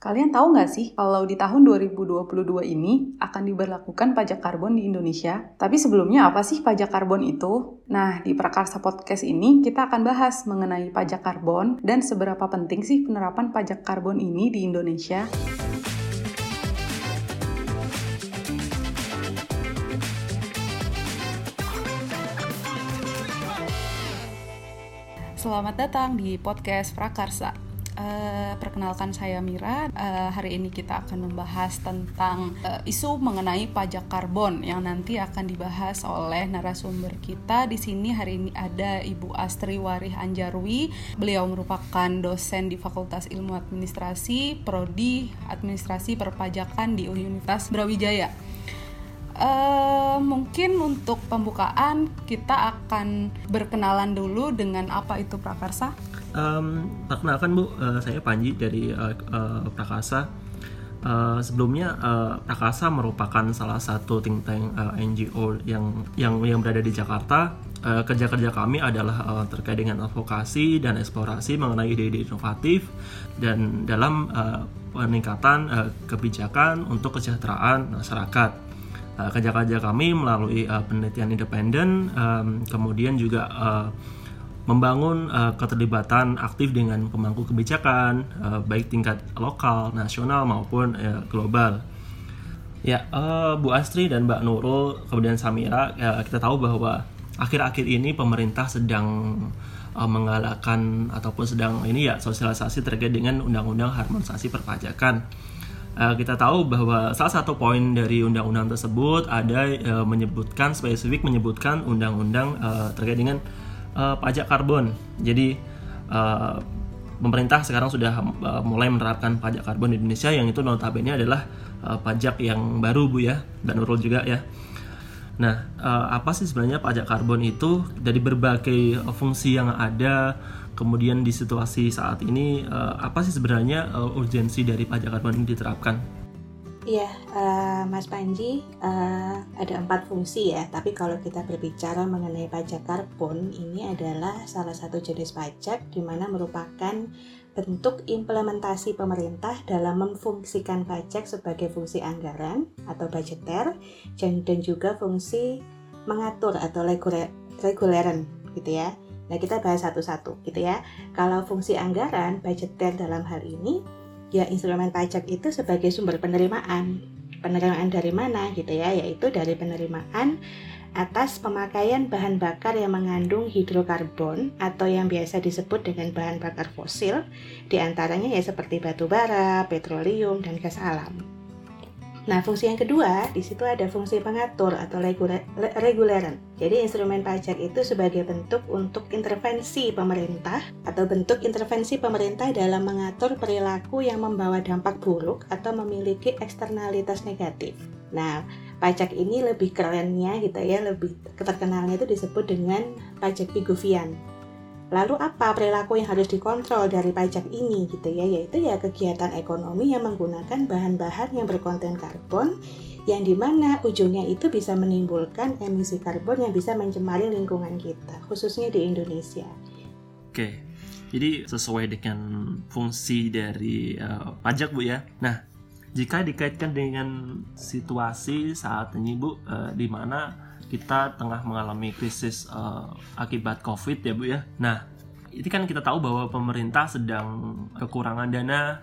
Kalian tahu nggak sih kalau di tahun 2022 ini akan diberlakukan pajak karbon di Indonesia? Tapi sebelumnya apa sih pajak karbon itu? Nah, di Prakarsa Podcast ini kita akan bahas mengenai pajak karbon dan seberapa penting sih penerapan pajak karbon ini di Indonesia. Selamat datang di podcast Prakarsa. Uh, perkenalkan saya Mira. Uh, hari ini kita akan membahas tentang uh, isu mengenai pajak karbon yang nanti akan dibahas oleh narasumber kita. Di sini hari ini ada Ibu Astri Warih Anjarwi. Beliau merupakan dosen di Fakultas Ilmu Administrasi, Prodi Administrasi Perpajakan di Universitas Brawijaya. Uh, mungkin untuk pembukaan kita akan berkenalan dulu dengan apa itu prakarsa. Um, perkenalkan Bu, uh, saya Panji dari uh, uh, Prakasa. Uh, sebelumnya uh, Prakasa merupakan salah satu think tank uh, NGO yang yang yang berada di Jakarta. Uh, kerja-kerja kami adalah uh, terkait dengan advokasi dan eksplorasi mengenai ide-ide inovatif dan dalam uh, peningkatan uh, kebijakan untuk kesejahteraan masyarakat. Kerja-kerja kami melalui uh, penelitian independen, um, kemudian juga uh, membangun uh, keterlibatan aktif dengan pemangku kebijakan uh, baik tingkat lokal, nasional maupun uh, global. Ya, uh, Bu Astri dan Mbak Nurul kemudian Samira, uh, kita tahu bahwa akhir-akhir ini pemerintah sedang uh, menggalakkan ataupun sedang ini ya sosialisasi terkait dengan undang-undang harmonisasi perpajakan. Uh, kita tahu bahwa salah satu poin dari undang-undang tersebut ada uh, menyebutkan spesifik menyebutkan undang-undang uh, terkait dengan uh, pajak karbon. Jadi uh, pemerintah sekarang sudah uh, mulai menerapkan pajak karbon di Indonesia yang itu notabene adalah uh, pajak yang baru Bu ya dan Nurul juga ya. Nah, uh, apa sih sebenarnya pajak karbon itu dari berbagai uh, fungsi yang ada kemudian di situasi saat ini uh, apa sih sebenarnya uh, urgensi dari pajak karbon ini diterapkan? Iya, uh, Mas Panji, uh, ada empat fungsi ya. Tapi kalau kita berbicara mengenai pajak karbon, ini adalah salah satu jenis pajak di mana merupakan bentuk implementasi pemerintah dalam memfungsikan pajak sebagai fungsi anggaran atau budgeter dan juga fungsi mengatur atau reguleran gitu ya. Nah, kita bahas satu-satu gitu ya. Kalau fungsi anggaran, budgeter dalam hal ini ya instrumen pajak itu sebagai sumber penerimaan. Penerimaan dari mana gitu ya? Yaitu dari penerimaan atas pemakaian bahan bakar yang mengandung hidrokarbon atau yang biasa disebut dengan bahan bakar fosil, di antaranya ya seperti batu bara, petroleum, dan gas alam. Nah, fungsi yang kedua, di situ ada fungsi pengatur atau reguleran. Jadi, instrumen pajak itu sebagai bentuk untuk intervensi pemerintah atau bentuk intervensi pemerintah dalam mengatur perilaku yang membawa dampak buruk atau memiliki eksternalitas negatif. Nah, pajak ini lebih kerennya gitu ya, lebih terkenalnya itu disebut dengan pajak Piguvian Lalu apa perilaku yang harus dikontrol dari pajak ini gitu ya yaitu ya kegiatan ekonomi yang menggunakan bahan-bahan yang berkonten karbon yang di mana ujungnya itu bisa menimbulkan emisi karbon yang bisa mencemari lingkungan kita khususnya di Indonesia. Oke, jadi sesuai dengan fungsi dari uh, pajak bu ya. Nah, jika dikaitkan dengan situasi saat ini bu, uh, di mana kita tengah mengalami krisis uh, akibat COVID ya Bu ya. Nah, ini kan kita tahu bahwa pemerintah sedang kekurangan dana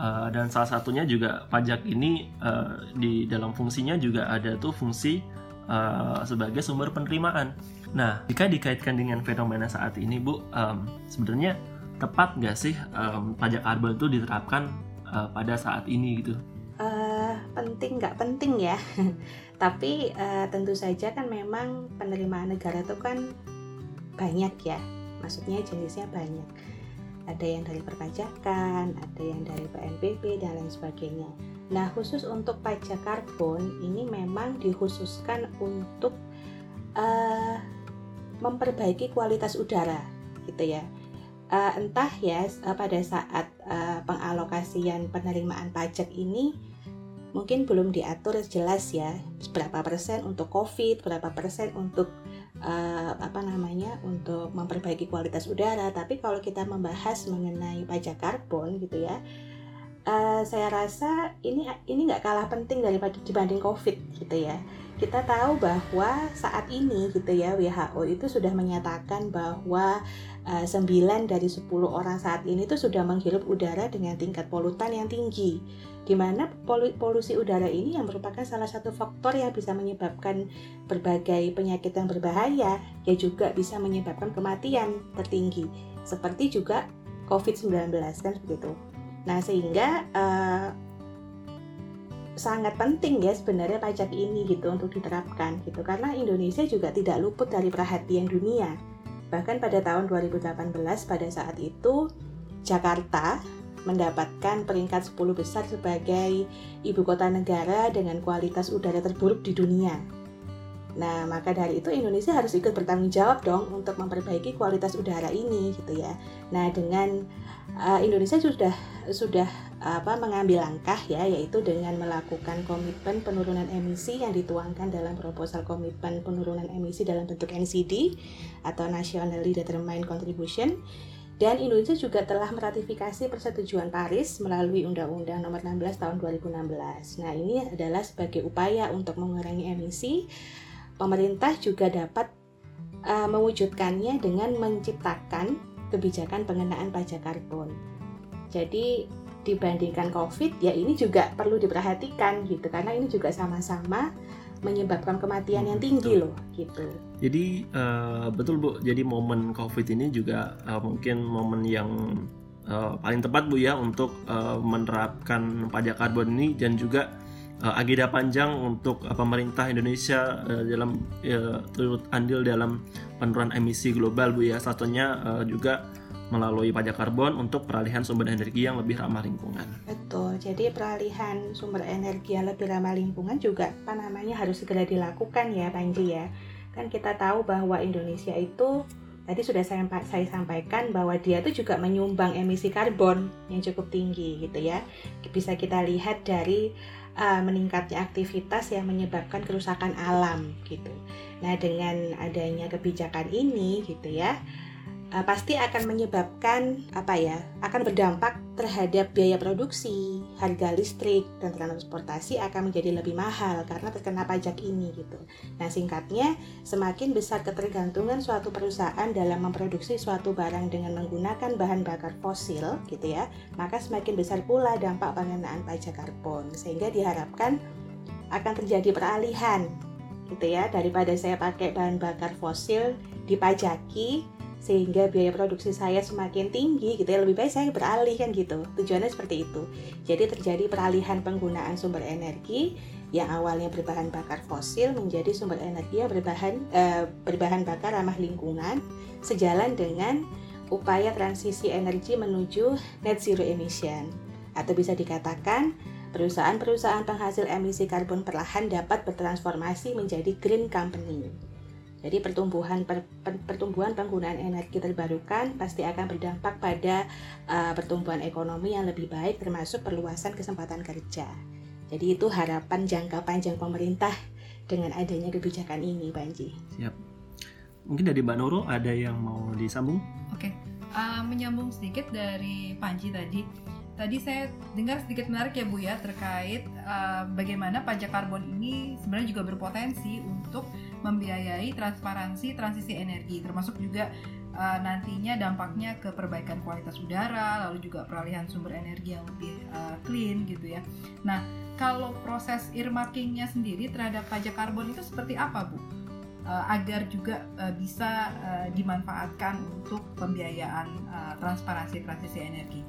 uh, dan salah satunya juga pajak ini uh, di dalam fungsinya juga ada tuh fungsi uh, sebagai sumber penerimaan. Nah, jika dikaitkan dengan fenomena saat ini, Bu, um, sebenarnya tepat nggak sih um, pajak karbon itu diterapkan uh, pada saat ini gitu? Penting nggak penting ya. Tapi uh, tentu saja kan memang penerimaan negara itu kan banyak ya. Maksudnya jenisnya banyak. Ada yang dari perpajakan ada yang dari PNBP dan lain sebagainya. Nah khusus untuk pajak karbon ini memang dikhususkan untuk uh, memperbaiki kualitas udara gitu ya. Uh, entah ya uh, pada saat uh, pengalokasian penerimaan pajak ini mungkin belum diatur jelas ya berapa persen untuk COVID, berapa persen untuk uh, apa namanya untuk memperbaiki kualitas udara. Tapi kalau kita membahas mengenai pajak karbon gitu ya, uh, saya rasa ini ini nggak kalah penting daripada dibanding COVID gitu ya. Kita tahu bahwa saat ini gitu ya WHO itu sudah menyatakan bahwa 9 dari 10 orang saat ini itu sudah menghirup udara dengan tingkat polutan yang tinggi. Di mana polusi udara ini yang merupakan salah satu faktor yang bisa menyebabkan berbagai penyakit yang berbahaya, ya juga bisa menyebabkan kematian tertinggi, seperti juga COVID-19 kan seperti itu. Nah, sehingga uh, sangat penting ya sebenarnya pajak ini gitu untuk diterapkan gitu karena Indonesia juga tidak luput dari perhatian dunia. Bahkan pada tahun 2018 pada saat itu Jakarta mendapatkan peringkat 10 besar sebagai ibu kota negara dengan kualitas udara terburuk di dunia. Nah, maka dari itu Indonesia harus ikut bertanggung jawab dong untuk memperbaiki kualitas udara ini gitu ya. Nah, dengan uh, Indonesia sudah sudah apa mengambil langkah ya yaitu dengan melakukan komitmen penurunan emisi yang dituangkan dalam proposal komitmen penurunan emisi dalam bentuk NCD atau Nationally Determined Contribution dan Indonesia juga telah meratifikasi persetujuan Paris melalui Undang-Undang Nomor 16 Tahun 2016. Nah, ini adalah sebagai upaya untuk mengurangi emisi. Pemerintah juga dapat uh, mewujudkannya dengan menciptakan kebijakan pengenaan pajak karbon. Jadi dibandingkan COVID ya ini juga perlu diperhatikan gitu karena ini juga sama-sama menyebabkan kematian yang tinggi loh gitu. Jadi uh, betul bu, jadi momen COVID ini juga uh, mungkin momen yang uh, paling tepat bu ya untuk uh, menerapkan pajak karbon ini dan juga uh, agenda panjang untuk uh, pemerintah Indonesia uh, dalam uh, turut andil dalam penurunan emisi global bu ya satunya uh, juga melalui pajak karbon untuk peralihan sumber energi yang lebih ramah lingkungan. Betul. Jadi peralihan sumber energi yang lebih ramah lingkungan juga apa namanya harus segera dilakukan ya Panji ya. Kan kita tahu bahwa Indonesia itu tadi sudah saya, saya sampaikan bahwa dia itu juga menyumbang emisi karbon yang cukup tinggi gitu ya. Bisa kita lihat dari uh, meningkatnya aktivitas yang menyebabkan kerusakan alam gitu. Nah, dengan adanya kebijakan ini gitu ya, uh, pasti akan menyebabkan apa ya? akan berdampak terhadap biaya produksi, harga listrik dan transportasi akan menjadi lebih mahal karena terkena pajak ini gitu. Nah, singkatnya, semakin besar ketergantungan suatu perusahaan dalam memproduksi suatu barang dengan menggunakan bahan bakar fosil gitu ya, maka semakin besar pula dampak pengenaan pajak karbon sehingga diharapkan akan terjadi peralihan gitu ya daripada saya pakai bahan bakar fosil dipajaki sehingga biaya produksi saya semakin tinggi gitu ya. Lebih baik saya beralih kan gitu. Tujuannya seperti itu. Jadi terjadi peralihan penggunaan sumber energi yang awalnya berbahan bakar fosil menjadi sumber energi yang berbahan eh, berbahan bakar ramah lingkungan sejalan dengan upaya transisi energi menuju net zero emission. Atau bisa dikatakan perusahaan-perusahaan penghasil emisi karbon perlahan dapat bertransformasi menjadi green company. Jadi pertumbuhan per, per, pertumbuhan penggunaan energi terbarukan pasti akan berdampak pada uh, pertumbuhan ekonomi yang lebih baik termasuk perluasan kesempatan kerja. Jadi itu harapan jangka panjang pemerintah dengan adanya kebijakan ini, Banji. Siap. Mungkin dari Mbak Nurul ada yang mau disambung? Oke, uh, menyambung sedikit dari Panji tadi tadi saya dengar sedikit menarik ya Bu ya terkait uh, bagaimana pajak karbon ini sebenarnya juga berpotensi untuk membiayai transparansi transisi energi termasuk juga uh, nantinya dampaknya ke perbaikan kualitas udara lalu juga peralihan sumber energi yang lebih uh, clean gitu ya. Nah, kalau proses earmarkingnya sendiri terhadap pajak karbon itu seperti apa Bu? Agar juga bisa dimanfaatkan untuk pembiayaan transparansi transisi energi.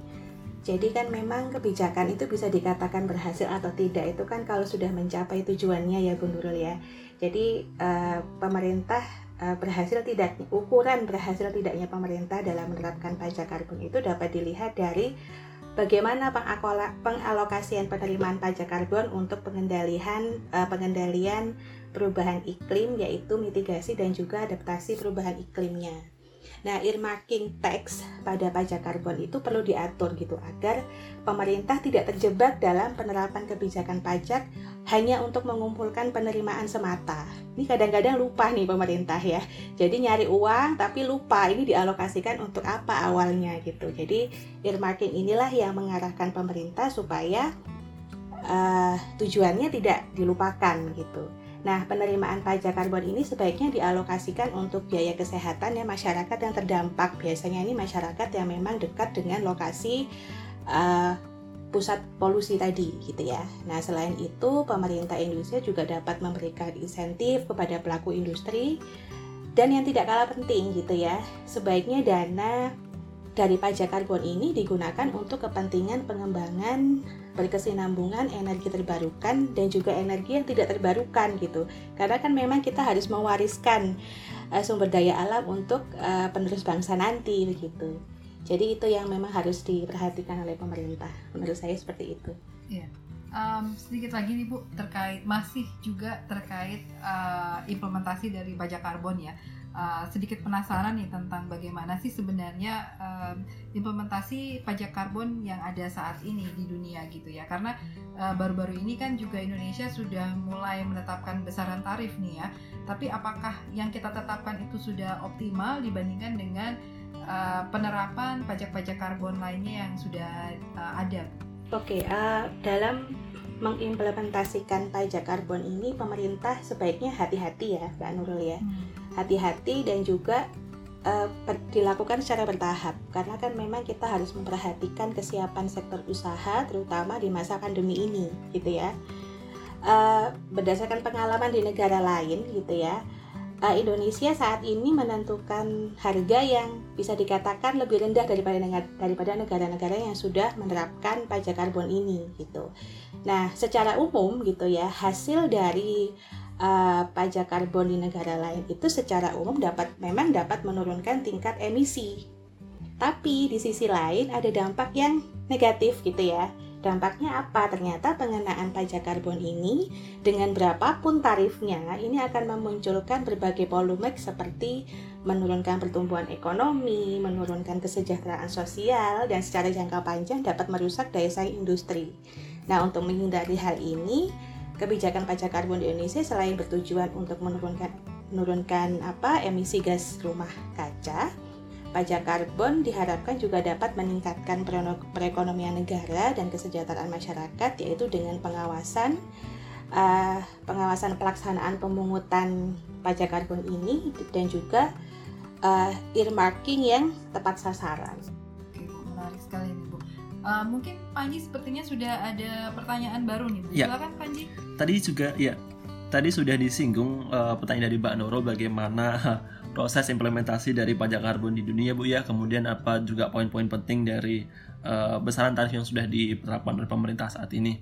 Jadi kan memang kebijakan itu bisa dikatakan berhasil atau tidak itu kan kalau sudah mencapai tujuannya ya Bu Nurul ya. Jadi uh, pemerintah uh, berhasil tidak ukuran berhasil tidaknya pemerintah dalam menerapkan pajak karbon itu dapat dilihat dari bagaimana pengalokasian penerimaan pajak karbon untuk pengendalian uh, pengendalian perubahan iklim yaitu mitigasi dan juga adaptasi perubahan iklimnya. Nah, earmarking tax pada pajak karbon itu perlu diatur gitu agar pemerintah tidak terjebak dalam penerapan kebijakan pajak hanya untuk mengumpulkan penerimaan semata. Ini kadang-kadang lupa nih pemerintah ya. Jadi nyari uang tapi lupa ini dialokasikan untuk apa awalnya gitu. Jadi earmarking inilah yang mengarahkan pemerintah supaya uh, tujuannya tidak dilupakan gitu. Nah, penerimaan pajak karbon ini sebaiknya dialokasikan untuk biaya kesehatan ya masyarakat yang terdampak. Biasanya ini masyarakat yang memang dekat dengan lokasi uh, pusat polusi tadi gitu ya. Nah, selain itu pemerintah Indonesia juga dapat memberikan insentif kepada pelaku industri dan yang tidak kalah penting gitu ya, sebaiknya dana dari pajak karbon ini digunakan untuk kepentingan pengembangan berkesinambungan energi terbarukan dan juga energi yang tidak terbarukan gitu. Karena kan memang kita harus mewariskan uh, sumber daya alam untuk uh, penerus bangsa nanti begitu. Jadi itu yang memang harus diperhatikan oleh pemerintah. Menurut saya seperti itu. Iya. Um, sedikit lagi nih Bu terkait masih juga terkait uh, implementasi dari pajak karbon ya. Uh, sedikit penasaran nih tentang bagaimana sih sebenarnya um, implementasi pajak karbon yang ada saat ini di dunia gitu ya karena baru-baru uh, ini kan juga Indonesia sudah mulai menetapkan besaran tarif nih ya tapi apakah yang kita tetapkan itu sudah optimal dibandingkan dengan uh, penerapan pajak-pajak karbon lainnya yang sudah uh, ada? Oke, okay, uh, dalam mengimplementasikan pajak karbon ini pemerintah sebaiknya hati-hati ya, Mbak Nurul ya. Hmm. Hati-hati dan juga uh, dilakukan secara bertahap karena kan memang kita harus memperhatikan kesiapan sektor usaha terutama di masa pandemi ini gitu ya. Uh, berdasarkan pengalaman di negara lain gitu ya, uh, Indonesia saat ini menentukan harga yang bisa dikatakan lebih rendah daripada daripada negara-negara yang sudah menerapkan pajak karbon ini gitu. Nah, secara umum gitu ya, hasil dari uh, pajak karbon di negara lain itu secara umum dapat memang dapat menurunkan tingkat emisi. Tapi di sisi lain ada dampak yang negatif gitu ya Dampaknya apa? Ternyata pengenaan pajak karbon ini dengan berapapun tarifnya ini akan memunculkan berbagai polemik seperti menurunkan pertumbuhan ekonomi, menurunkan kesejahteraan sosial dan secara jangka panjang dapat merusak daya saing industri. Nah, untuk menghindari hal ini, kebijakan pajak karbon di Indonesia selain bertujuan untuk menurunkan menurunkan apa emisi gas rumah kaca, Pajak karbon diharapkan juga dapat meningkatkan perekonomian negara dan kesejahteraan masyarakat yaitu dengan pengawasan uh, pengawasan pelaksanaan pemungutan pajak karbon ini dan juga uh, earmarking yang tepat sasaran. Oke, Bu, menarik sekali nih, Bu. Uh, mungkin Panji sepertinya sudah ada pertanyaan baru nih, Bu. Ya. Silakan Panji. Tadi juga ya, tadi sudah disinggung uh, pertanyaan dari Mbak Noro bagaimana proses implementasi dari pajak karbon di dunia Bu ya. Kemudian apa juga poin-poin penting dari uh, besaran tarif yang sudah diterapkan oleh pemerintah saat ini.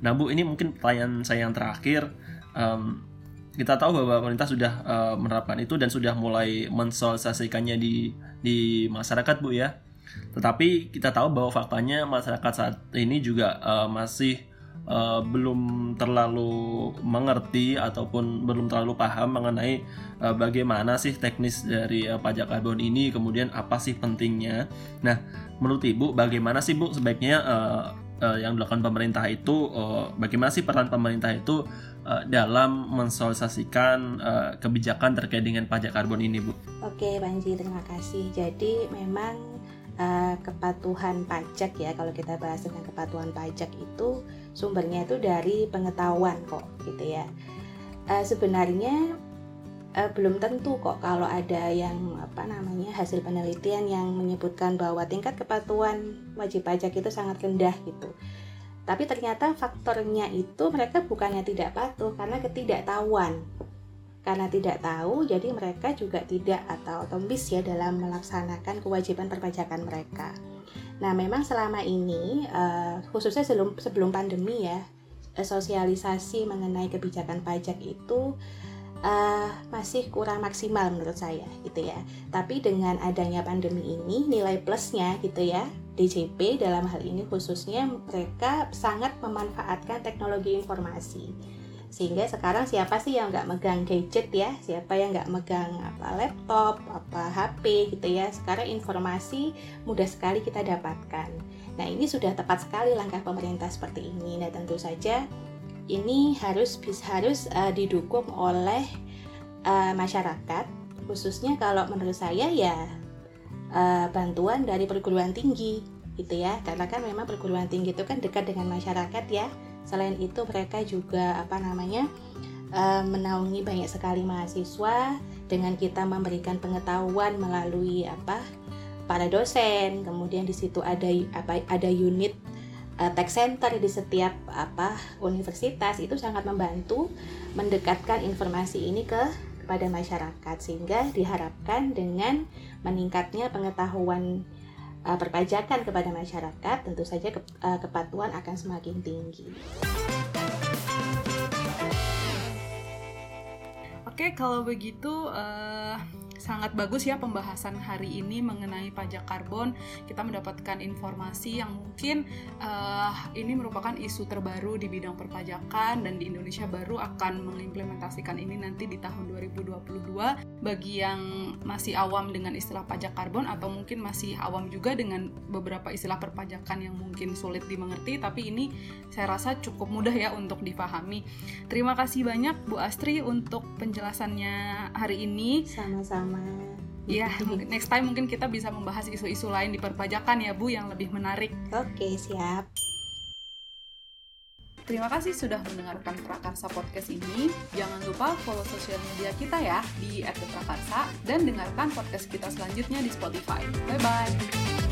Nah Bu, ini mungkin pertanyaan saya yang terakhir. Um, kita tahu bahwa pemerintah sudah uh, menerapkan itu dan sudah mulai mensosialisasikannya di di masyarakat Bu ya. Tetapi kita tahu bahwa faktanya masyarakat saat ini juga uh, masih uh, belum terlalu mengerti ataupun belum terlalu paham mengenai uh, bagaimana sih teknis dari uh, pajak karbon ini, kemudian apa sih pentingnya. Nah, menurut Ibu bagaimana sih Bu sebaiknya uh, uh, yang dilakukan pemerintah itu uh, bagaimana sih peran pemerintah itu uh, dalam mensosialisasikan uh, kebijakan terkait dengan pajak karbon ini, Bu? Oke, Panji, terima kasih. Jadi memang uh, kepatuhan pajak ya, kalau kita bahas tentang kepatuhan pajak itu sumbernya itu dari pengetahuan kok gitu ya. Uh, sebenarnya uh, belum tentu kok kalau ada yang apa namanya hasil penelitian yang menyebutkan bahwa tingkat kepatuhan wajib pajak itu sangat rendah gitu. Tapi ternyata faktornya itu mereka bukannya tidak patuh karena ketidaktahuan. Karena tidak tahu jadi mereka juga tidak atau otomatis ya dalam melaksanakan kewajiban perpajakan mereka Nah, memang selama ini uh, khususnya sebelum sebelum pandemi ya, eh, sosialisasi mengenai kebijakan pajak itu uh, masih kurang maksimal menurut saya gitu ya. Tapi dengan adanya pandemi ini nilai plusnya gitu ya, DJP dalam hal ini khususnya mereka sangat memanfaatkan teknologi informasi sehingga sekarang siapa sih yang nggak megang gadget ya? Siapa yang nggak megang apa laptop apa HP gitu ya? Sekarang informasi mudah sekali kita dapatkan. Nah ini sudah tepat sekali langkah pemerintah seperti ini. Nah tentu saja ini harus harus uh, didukung oleh uh, masyarakat. Khususnya kalau menurut saya ya uh, bantuan dari perguruan tinggi gitu ya. Karena kan memang perguruan tinggi itu kan dekat dengan masyarakat ya selain itu mereka juga apa namanya uh, menaungi banyak sekali mahasiswa dengan kita memberikan pengetahuan melalui apa para dosen. Kemudian di situ ada apa ada unit uh, tech center di setiap apa universitas. Itu sangat membantu mendekatkan informasi ini ke kepada masyarakat. Sehingga diharapkan dengan meningkatnya pengetahuan uh, perpajakan kepada masyarakat tentu saja ke, uh, kepatuhan akan semakin tinggi. Oke, kalau begitu uh, sangat bagus ya pembahasan hari ini mengenai pajak karbon. Kita mendapatkan informasi yang mungkin uh, ini merupakan isu terbaru di bidang perpajakan dan di Indonesia baru akan mengimplementasikan ini nanti di tahun 2022. Bagi yang masih awam dengan istilah pajak karbon atau mungkin masih awam juga dengan beberapa istilah perpajakan yang mungkin sulit dimengerti, tapi ini saya rasa cukup mudah ya untuk dipahami. Terima kasih banyak Bu Astri untuk penjelasannya hari ini. Sama-sama sama Iya, next time mungkin kita bisa membahas isu-isu lain di perpajakan ya Bu yang lebih menarik. Oke, siap. Terima kasih sudah mendengarkan Prakarsa Podcast ini. Jangan lupa follow sosial media kita ya di @prakarsa dan dengarkan podcast kita selanjutnya di Spotify. Bye bye.